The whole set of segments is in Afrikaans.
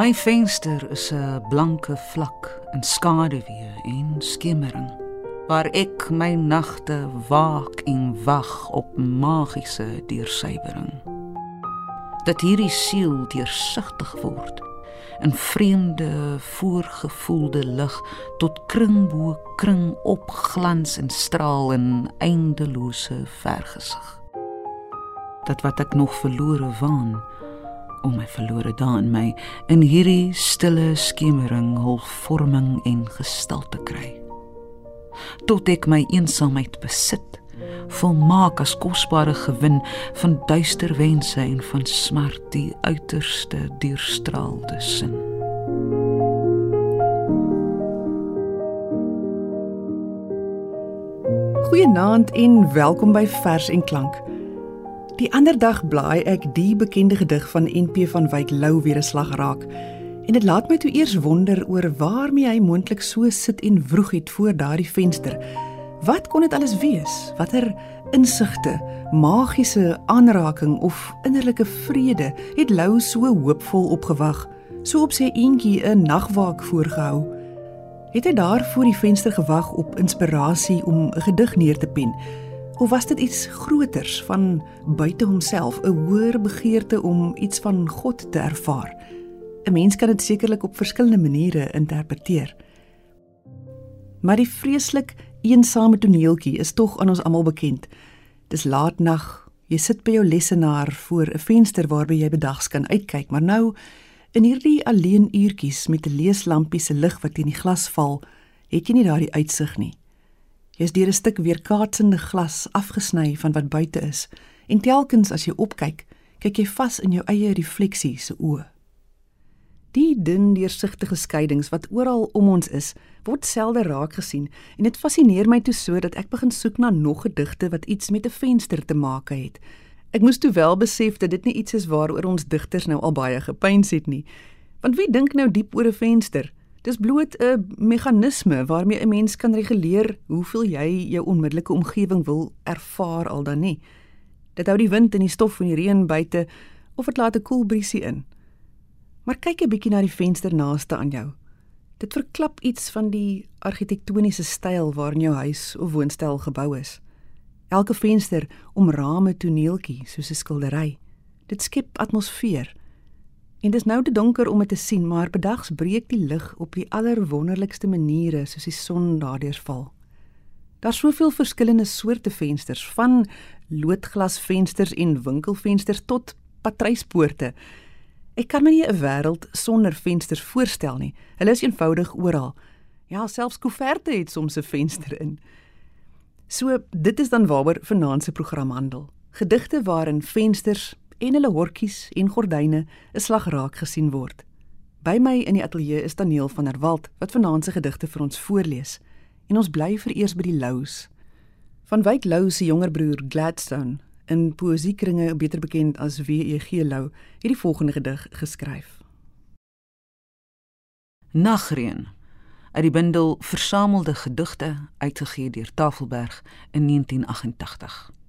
My venster is 'n blanke vlak in skaduwee en skemering waar ek my nagte waak en wag op magiese deursuiwering. Dat hierdie siel deursigtig word in vreemde voorgevoelde lig tot kring bo kring opglans en straal in eindelose vergesig. Dat wat ek nog verlore waan om my verlore daan my in hierdie stille skemering hul vorming en gestalte kry tot ek my eensaamheid besit volmaak as kosbare gewin van duister wense en van smart die uiterste deurstraalde sin Goeienaand en welkom by Vers en Klank. Die ander dag blaai ek die bekende gedig van NP van Wyk Lou weer 'n slag raak. En dit laat my toe eers wonder oor waarmee hy moontlik so sit en vroeg het voor daardie venster. Wat kon dit alles wees? Watter insigte, magiese aanraking of innerlike vrede het Lou so hoopvol opgewag, so op sy eentjie 'n nagwaak voorgehou? Het hy daar voor die venster gewag op inspirasie om 'n gedig neer te pen? Of was dit iets groters van buite homself, 'n hoër begeerte om iets van God te ervaar? 'n Mens kan dit sekerlik op verskillende maniere interpreteer. Maar die vreeslik eensame toneeltjie is tog aan ons almal bekend. Dis laatnag, jy sit by jou lesenaar voor 'n venster waarby jy bedags kan uitkyk, maar nou in hierdie alleen uurtjies met 'n leeslampie se lig wat teen die glas val, het jy nie daardie uitsig nie. Jy's deur 'n stuk weerkaatsende glas afgesny van wat buite is. En telkens as jy opkyk, kyk jy vas in jou eie refleksie se oë. Die dun deursigtige skeidings wat oral om ons is, word selde raak gesien en dit fascineer my toe so dat ek begin soek na nog gedigte wat iets met 'n venster te maak het. Ek moes toe wel besef dat dit nie iets is waaroor ons digters nou al baie gepeins het nie. Want wie dink nou diep oor 'n venster? Dis bloot 'n meganisme waarmee 'n mens kan reguleer hoeveel jy jou onmiddellike omgewing wil ervaar al dan nie. Dit hou die wind en die stof van die reën buite of dit laat 'n koel briesie in. Maar kyk 'n bietjie na die venster naaste aan jou. Dit verklap iets van die argitektoniese styl waarin jou huis of woonstel gebou is. Elke venster omrame toneeltjie soos 'n skildery. Dit skep atmosfeer. En dis nou te donker om dit te sien, maar bedags breek die lig op die allerwonderlikste maniere soos die son daardeur val. Daar's soveel verskillende soorte vensters, van loodglasvensters en winkelvensters tot patryspoorte. Ek kan my nie 'n wêreld sonder vensters voorstel nie. Hulle is eenvoudig oral. Ja, selfs koeverte het soms 'n venster in. So, dit is dan waaroor vanaand se program handel. Gedigte waarin vensters en hulle hortjies en gordyne 'n slag raak gesien word. By my in die ateljee is Daniel van der Walt wat vanaand se gedigte vir ons voorlees. En ons bly vereers by die Lous. Van Wyk Lou se jonger broer Gladstone, in poesiekringe beter bekend as W.E.G. Lou, het die volgende gedig geskryf. Nagreën uit die bundel Versamelde gedigte uitgegee deur Tafelberg in 1988.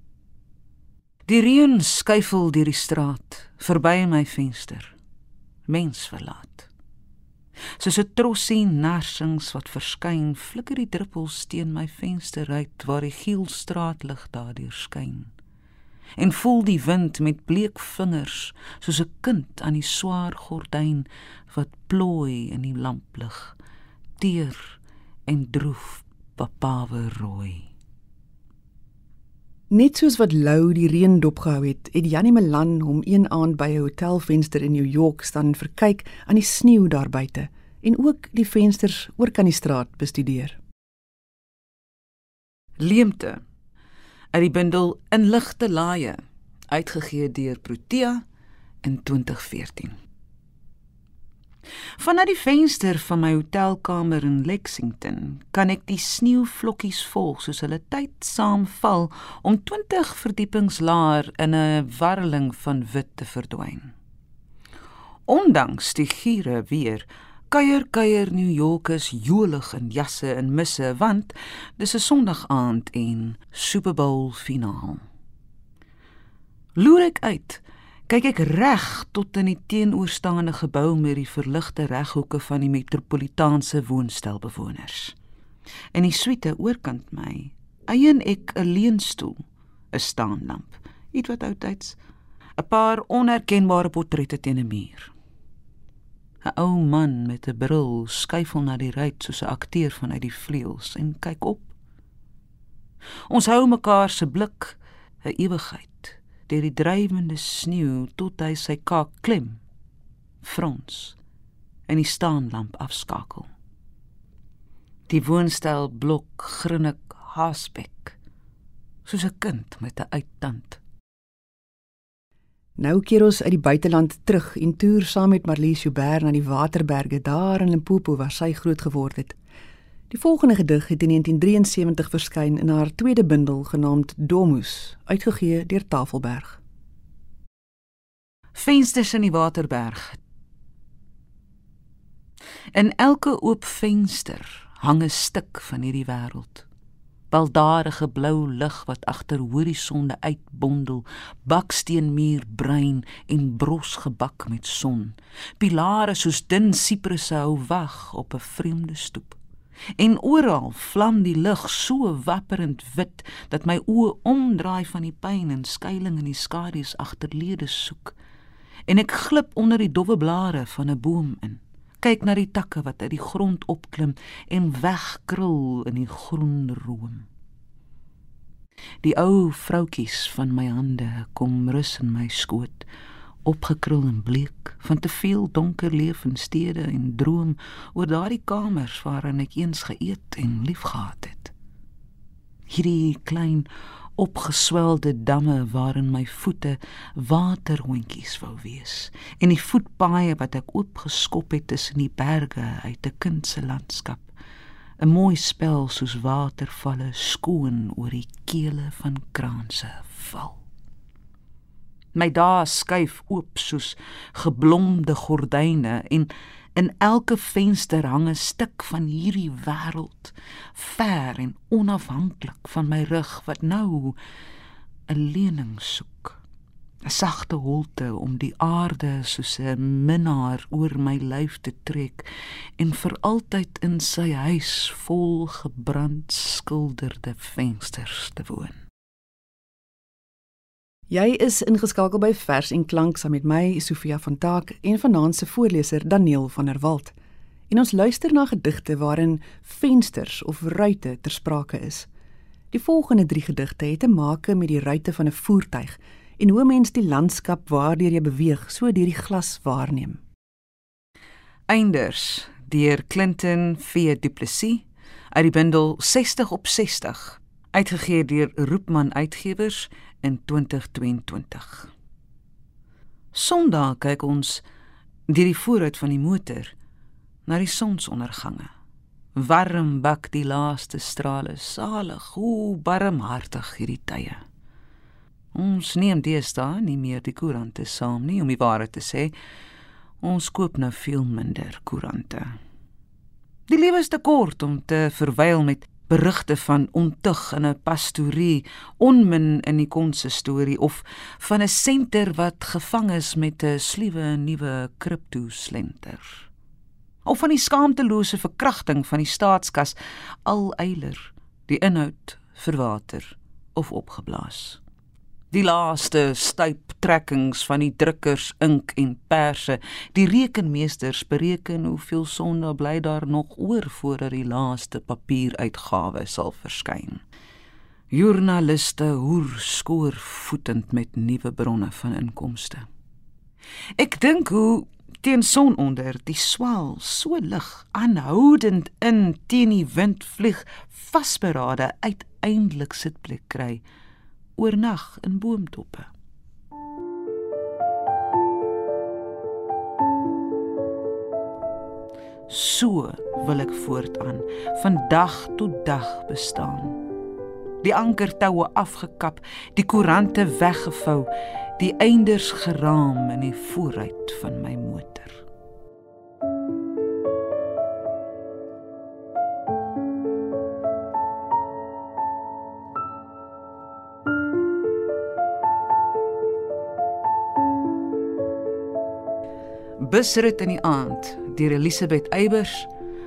Die reën skuifel deur die straat, verby my venster. Mens verlaat. Soos 'n trossie narsings wat verskyn, flikker die druppels teen my venster uit waar die geel straatlig daardeur skyn. En voel die wind met bleek vingers soos 'n kind aan die swaar gordyn wat plooi in die lamplig, teer en droef papawe rooi. Net soos wat Lou die reën dopgehou het, het Janie Melan hom een aand by 'n hotelvenster in New York staan verkyk aan die sneeu daar buite en ook die vensters oor kan die straat bestudeer. Leemte uit die bundel In ligte laaie uitgegee deur Protea in 2014. Vanuit die venster van my hotelkamer in Lexington kan ek die sneeuvlokkies volg soos hulle tyd saamval om 20 verdiepings laer in 'n warreling van wit te verdwyn. Ondanks die giere weer kuier kuier New Yorkers jolig in jasse en misse want dis 'n Sondag aand en Super Bowl finaal. Loer ek uit kyk ek reg tot in die teenoorstaande gebou met die verligte reghoeke van die metropolitaanse woonstelbewoners. In die suite oorkant my, eien ek 'n leunstoel, 'n staanlamp, iets wat oudtyds, 'n paar onherkenbare portrette teen 'n muur. 'n Ou man met 'n bril skuifel na die ruit soos 'n akteur vanuit die vleuels en kyk op. Ons hou mekaar se blik 'n ewigheid deur die drywende sneeu tot hy sy kaak klem. Frans en die staanlamp afskakel. Die woonstel blok grinnik haspek soos 'n kind met 'n uittand. Nou keer ons uit die buiteland terug en toer saam met Marlies Joubert na die Waterberge daar in Limpopo waar sy groot geword het. Die volgende gedig het in 1973 verskyn in haar tweede bundel genaamd Domus, uitgegee deur Tafelberg. Vensters in die Waterberg. In elke oop venster hang 'n stuk van hierdie wêreld. Baldadige blou lig wat agter horisonde uitbondel, baksteenmuur bruin en bros gebak met son. Pilare soos dun sipresse hou wag op 'n vreemde stoep. En oral vlam die lig so wapperend wit dat my oë omdraai van die pyn en skuiling in die skadu's agterlede soek. En ek glip onder die dowwe blare van 'n boom in. Kyk na die takke wat uit die grond opklim en wegkrul in die groen room. Die ou vroutjies van my hande kom rus in my skoot opgekrul en bleek van te veel donker leef in stede en droom oor daardie kamers waarin ek eens geëet en liefgehad het. Hierdie klein opgeswelde damme waarin my voete waterhondjies wou wees en die voetpaaie wat ek oopgeskop het tussen die berge uit 'n kind se landskap 'n mooi spel soos watervalle skoon oor die kele van kraanse val My dae skuif oop soos geblomde gordyne en in elke venster hang 'n stuk van hierdie wêreld, ver en onafhanklik van my rug wat nou 'n lening soek. 'n Sagte holte om die aarde soos 'n minnaar oor my lyf te trek en vir altyd in sy huis vol gebrand skilderde vensters te woon. Jy is ingeskakel by Vers en Klank saam met my Sofia van Taak en vanaand se voorleser Daniel van der Walt. En ons luister na gedigte waarin vensters of ruite ter sprake is. Die volgende 3 gedigte het te maak met die ruite van 'n voertuig en hoe mens die landskap waardeur jy beweeg so deur die glas waarneem. Einders deur Clinton V Du Plessis uit die bundel 60 op 60 uitgegee deur Roepman Uitgewers in 2022. Sondag kyk ons deur die vooruit van die motor na die sonsondergange. Warm bak die laaste strale salig, hoe barmhartig hierdie tye. Ons neem deesdae nie meer die koerante saam nie om die waarheid te sê. Ons koop nou veel minder koerante. Die lewe is te kort om te verwyl met berigte van ontug in 'n pastorie, onmin in die konsistorie of van 'n senter wat gevang is met 'n sluwe nuwe kriptoslenter. Of van die skaamtelose verkrachting van die staatskas al eiler, die inhoud verwater of opgeblaas die laaste stuiptrekkings van die drukkers ink en perse. Die rekenmeesters bereken hoeveel sonde bly daar nog oor voordat die laaste papieruitgawe sal verskyn. Joernaliste hoer skoor voetend met nuwe bronne van inkomste. Ek dink hoe teen sononder die swaal so lig aanhoudend in teen die wind vlieg vasberade uiteindelik sitplek kry oornag in boomtoppe. So wil ek voortaan van dag tot dag bestaan. Die ankertoue afgekap, die koerante weggevou, die einders geraam in die vooruit van my motor. Busrit in die aand deur Elisabeth Eybers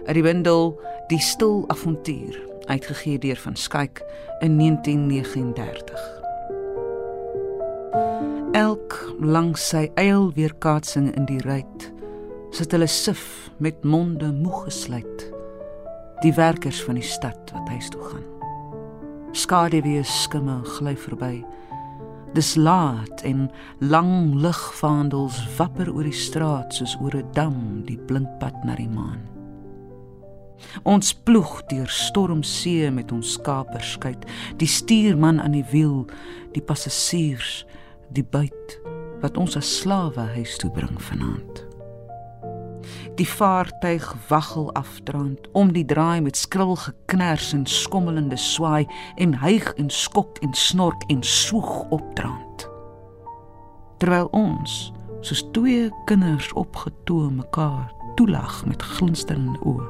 uit die bundel Die stil avontuur uitgegee deur van Skyk in 1939. Elk langs sy eil weerkaatsing in die ruit sit hulle sif met monde moeg gesluit die werkers van die stad wat huis toe gaan skaduwee skimme gly verby dis laat en lang ligvaandels wapper oor die straat soos oor 'n dam die blinkpad na die maan. Ons ploeg deur stormsee met ons skaperskuit die stuurman aan die wiel die passasiers die buit wat ons as slawe huis toe bring vanaand Die vaartuig waggel afdraand om die draai met skril geknars en skommelende swaai en hyg en skok en snork en soeg opdraand. Terwyl ons soos twee kinders opgetoe mekaar toelag met glinsterende oë.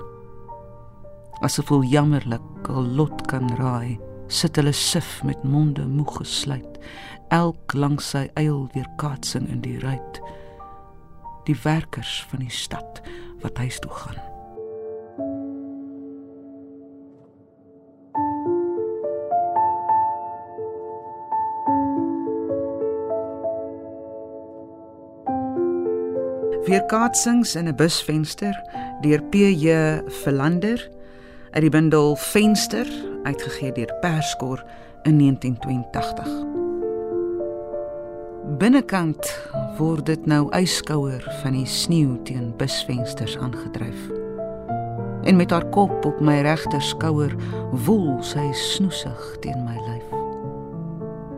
Asof hulle jammerlik 'n lot kan raai, sit hulle sif met monde moeg gesluit, elk langs sy eil weer kaatsing in die ruit die werkers van die stad wat huis toe gaan. Weerkaatsings in 'n busvenster deur PJ Verlander uit die bundel Venster uitgegee deur Perskor in 1982. Binnekant word dit nou yskouer van die sneeu teen busvensters aangedryf. En met haar kop op my regter skouer woel sy snoesig teen my lyf.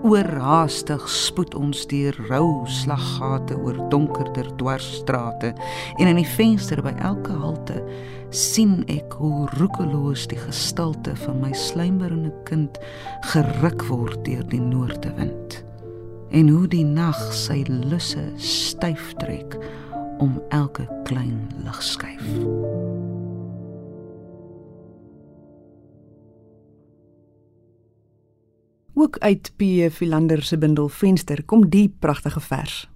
Oorhaastig spoed ons deur rou slaggate oor donkerder dwarsstrate en in die venster by elke halte sien ek hoe roekeloos die gestalte van my slijmerende kind geruk word deur die noordewind en hoe die nag sy lusse styf trek om elke klein ligskyf. Ook uit P. Philander se bundel Venster kom die pragtige vers.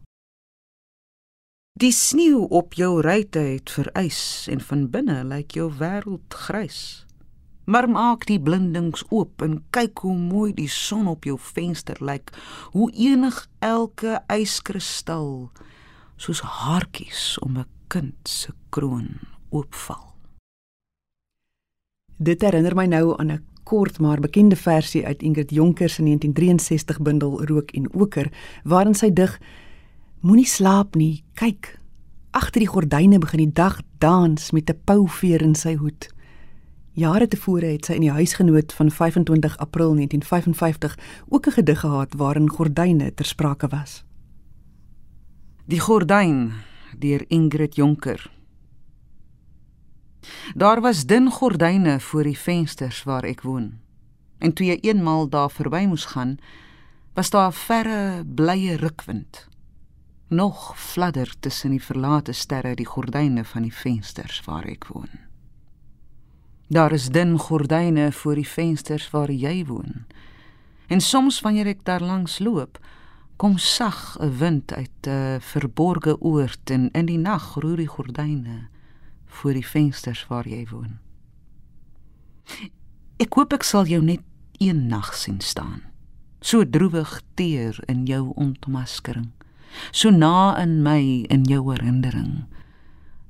Die sneeu op jou ruite het verys en van binne lyk jou wêreld grys maar maak die blindings oop en kyk hoe mooi die son op jou venster lyk hoe enig elke yskristal soos haartjies om 'n kind se kroon oopval. Dit herinner my nou aan 'n kort maar bekende versie uit Ingrid Jonker se 1963 bundel rook en oker waarin sy dig moenie slaap nie kyk. Agter die gordyne begin die dag dans met 'n pouveer in sy hoed Jare tevore het sy in die huisgenoot van 25 April 1955 ook 'n gedig gehad waarin gordyne ter sprake was. Die gordyn deur Ingrid Jonker. Daar was dun gordyne voor die vensters waar ek woon. En toe jy eenmal daar verby moes gaan, was daar 'n verre blye rukwind. Nog fladder tussen die verlate sterre die gordyne van die vensters waar ek woon. Daar is dun gordyne voor die vensters waar jy woon. En soms wanneer ek daar langs loop, kom sag 'n wind uit 'n verborgde oord en in die nag roer die gordyne voor die vensters waar jy woon. Ek hoop ek sal jou net een nag sien staan. So droewig teer in jou ontmaskering. So na in my in jou herinnering.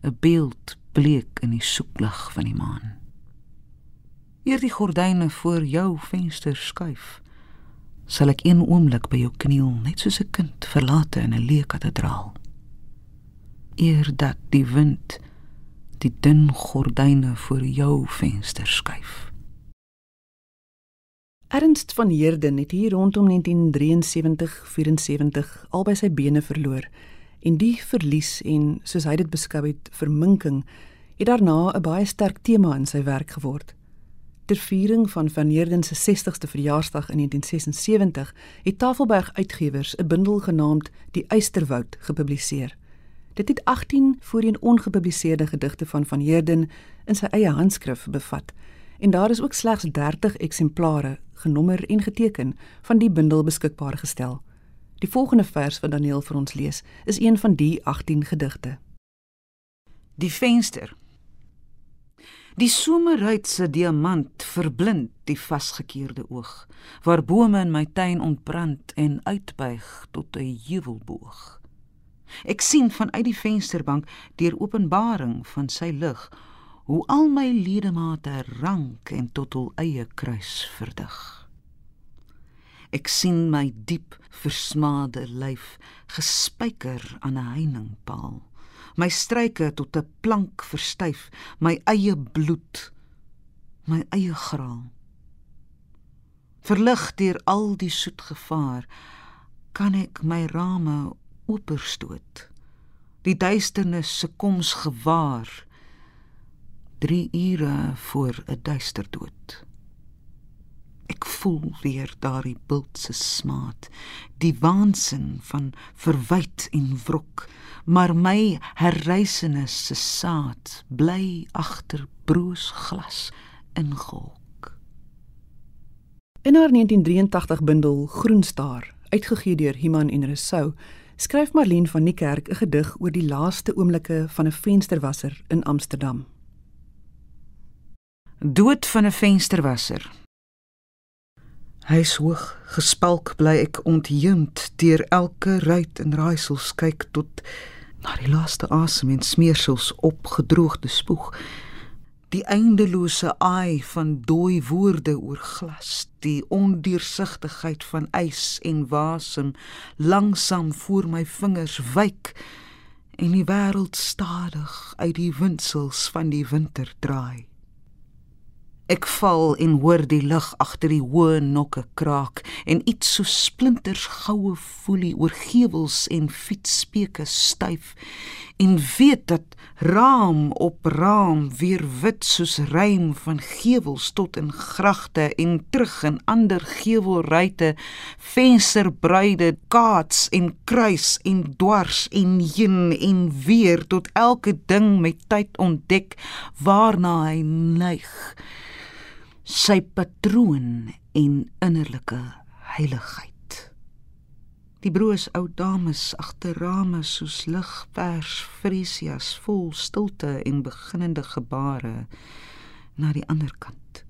'n Beeld bleek in die soeklig van die maan eer die gordyne voor jou venster skuif sal ek een oomblik by jou kniel net soos 'n kind verlate in 'n leë kathedraal eer dat die wind die dun gordyne voor jou venster skuif. Ernst van Heerden het hier rondom 1973-74 albei sy bene verloor en die verlies en soos hy dit beskou het verminking het daarna 'n baie sterk tema in sy werk geword ter viering van Van Heerden se 60ste verjaarsdag in 1976 het Tafelberg Uitgewers 'n bundel genaamd Die Eysterwoud gepubliseer. Dit het 18 voorheen ongepubliseerde gedigte van Van Heerden in sy eie handskrif bevat en daar is ook slegs 30 eksemplare genommer en geteken van die bundel beskikbaar gestel. Die volgende vers wat Daniel vir ons lees, is een van die 18 gedigte. Die venster. Die somerruitse diamant verblind die vasgekeerde oog, waar bome in my tuin ontbrand en uitbuig tot 'n juwelboog. Ek sien vanuit die vensterbank deur openbaring van sy lig hoe al my ledemate rank en tot hul eie kruis verdig. Ek sien my diep versmade lyf gespyker aan 'n heiningpaal. My struike tot 'n plank verstyf, my eie bloed, my eie graal. Verlig deur al die soet gevaar, kan ek my rame oopstoot. Die duisternis se koms gewaar. 3 ure voor 'n duister dood. Ek voel weer daardie bult se smaat, die waansin van verwyd en wrok, maar my herreisenis se saad bly agter broos glas ingehok. In haar 1983 bundel Groenstaar, uitgegee deur Iman en Resou, skryf Marlene van die Kerk 'n gedig oor die laaste oomblikke van 'n vensterwasser in Amsterdam. Dood van 'n vensterwasser Hy's hoog, gespalk bly ek ontheemd deur elke ruit en raaisels kyk tot na die laaste asem en smeersels opgedroogde spoeg. Die eindelose aai van dooi woorde oor glas, die ondeursigtigheid van ys en wasem langsam voor my vingers wyk en die wêreld stadig uit die windsels van die winter draai. Ek val en hoor die lug agter die hoë nokke kraak en iets so splinters goue foelie oor gewels en fietsspeke styf en weet dat raam op raam weer wit soos rym van gewels tot in gragte en terug in ander gewelruite vensterbruide kaats en kruis en dwars en heen en weer tot elke ding met tyd ontdek waarna hy neig sy patroon en innerlike heiligheid. Die broos ou dames agter rame soos ligpers frisias vol stilte en beginnende gebare na die ander kant.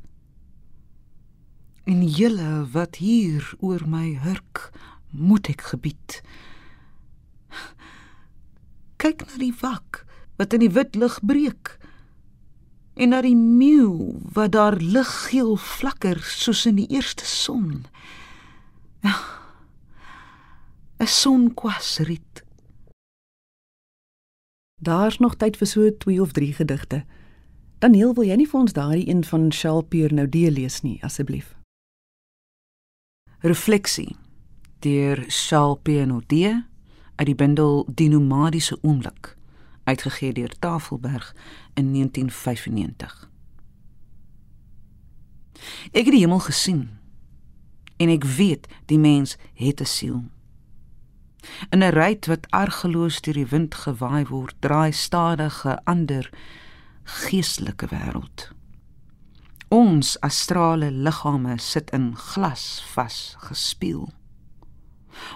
En julle wat hier oor my hurk, moet ek gebied. Kyk na die wak wat in die wit lig breek en na die meeu wat daar liggeel flikker soos in die eerste son. Ja. 'n Sonkwasriet. Daar's nog tyd vir so 2 of 3 gedigte. Daniel, wil jy nie vir ons daardie een van Shalpier nou die lees nie, asseblief? Refleksie deur Shalpier nou die uit die bundel Die nomadiese oomblik uitgegee deur Tafelberg in 1995. Ek het die hemel gesien en ek weet die mens het 'n siel. In 'n ruit wat argeloos deur die wind gewaai word, draai stadige ander geestelike wêreld. Ons astrale liggame sit in glas vas gespeel.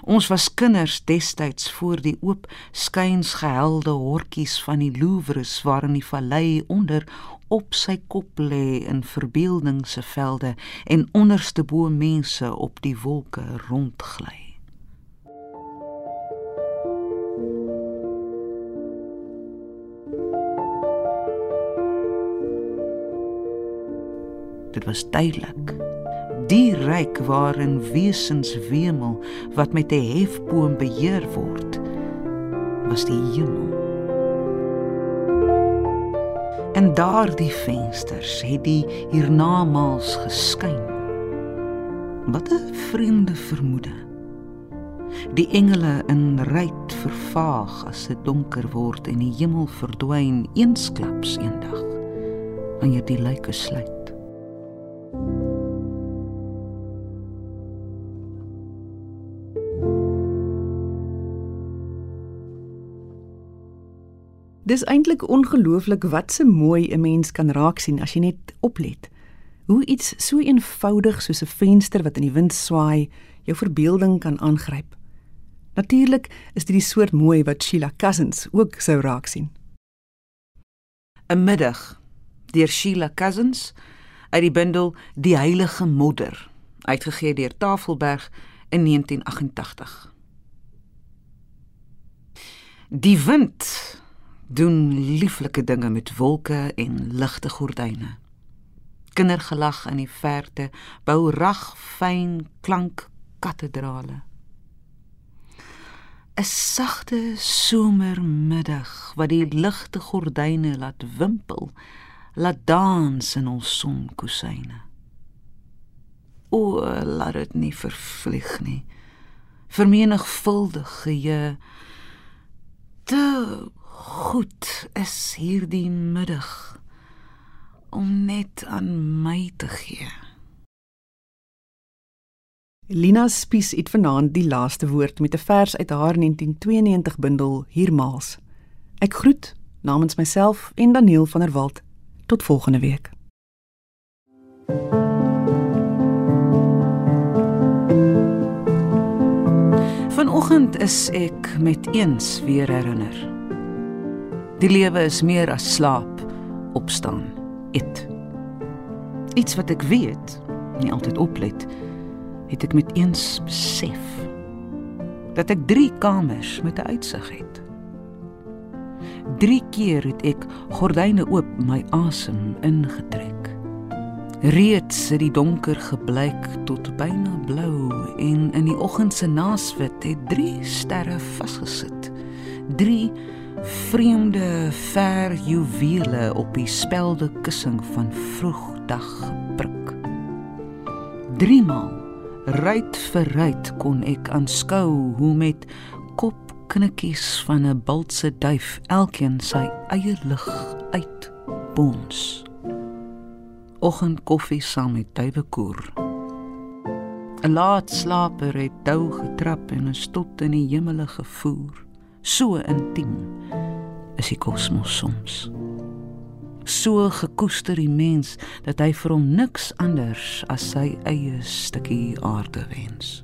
Ons was kinders destyds voor die oop skynsgehelde hortjies van die Louvres waarin die vallei onder op sy kop lê in verbeelding se velde en onderste bo mense op die wolke rondgly. Dit was tydelik die ryk waarin wesens wemel wat met 'n hefboom beheer word was die hemel. En daardie vensters het die hiernamaals geskyn. Wat 'n vreemde vermoede. Die engele in ryt vervaag as dit donker word en die hemel verdwyn eensklaps eendag wanneer die lyke sluit Dis eintlik ongelooflik wat se mooi 'n mens kan raak sien as jy net oplet. Hoe iets so eenvoudig soos 'n venster wat in die wind swaai, jou verbeelding kan aangryp. Natuurlik is dit die soort mooi wat Sheila Cousins ook sou raak sien. 'n middag deur Sheila Cousins uit die bundel Die Heilige Moeder, uitgegee deur Tafelberg in 1988. Die wind doen lieflike dinge met wolke en ligte gordyne. Kindergelag in die verte bou rag fyn klank katedrale. 'n Sagte somermiddag wat die ligte gordyne laat wimpel, laat dans in ons sonkusyne. O, laat dit nie vervlieg nie. Vermenigvuldig geheue te goed is hierdie middag om net aan my te gee. Lina Spies het vanaand die laaste woord met 'n vers uit haar 1992 bundel Hiermaals. Ek groet namens myself en Daniel van der Walt. Tot volgende week. Vanoggend is ek met eens weer herinner. Die lewe is meer as slaap, opstaan, eet. Iets wat ek weet, nie altyd oplet, het ek met eens besef dat ek 3 kamers met 'n uitsig het. 3 keer het ek gordyne oop my asem ingetrek. Reeds het die donker gebleik tot byna blou en in die oggend se naaswit het drie sterre vasgesit. Drie vreemde ver juwele op die spelde kussing van vroegdag geprik. Driemaal ruit vir ruit kon ek aanskou hoe met kopknikkies van 'n bultse duif elkeen sy eie lig uitbons oggendkoffie saam met duiwekoer. 'n Laat slaper het dou getrap en 'n stot in die hemele gevoer. So intiem is die kosmos soms. So gekoester die mens dat hy vir hom niks anders as sy eie stukkie aarde wens.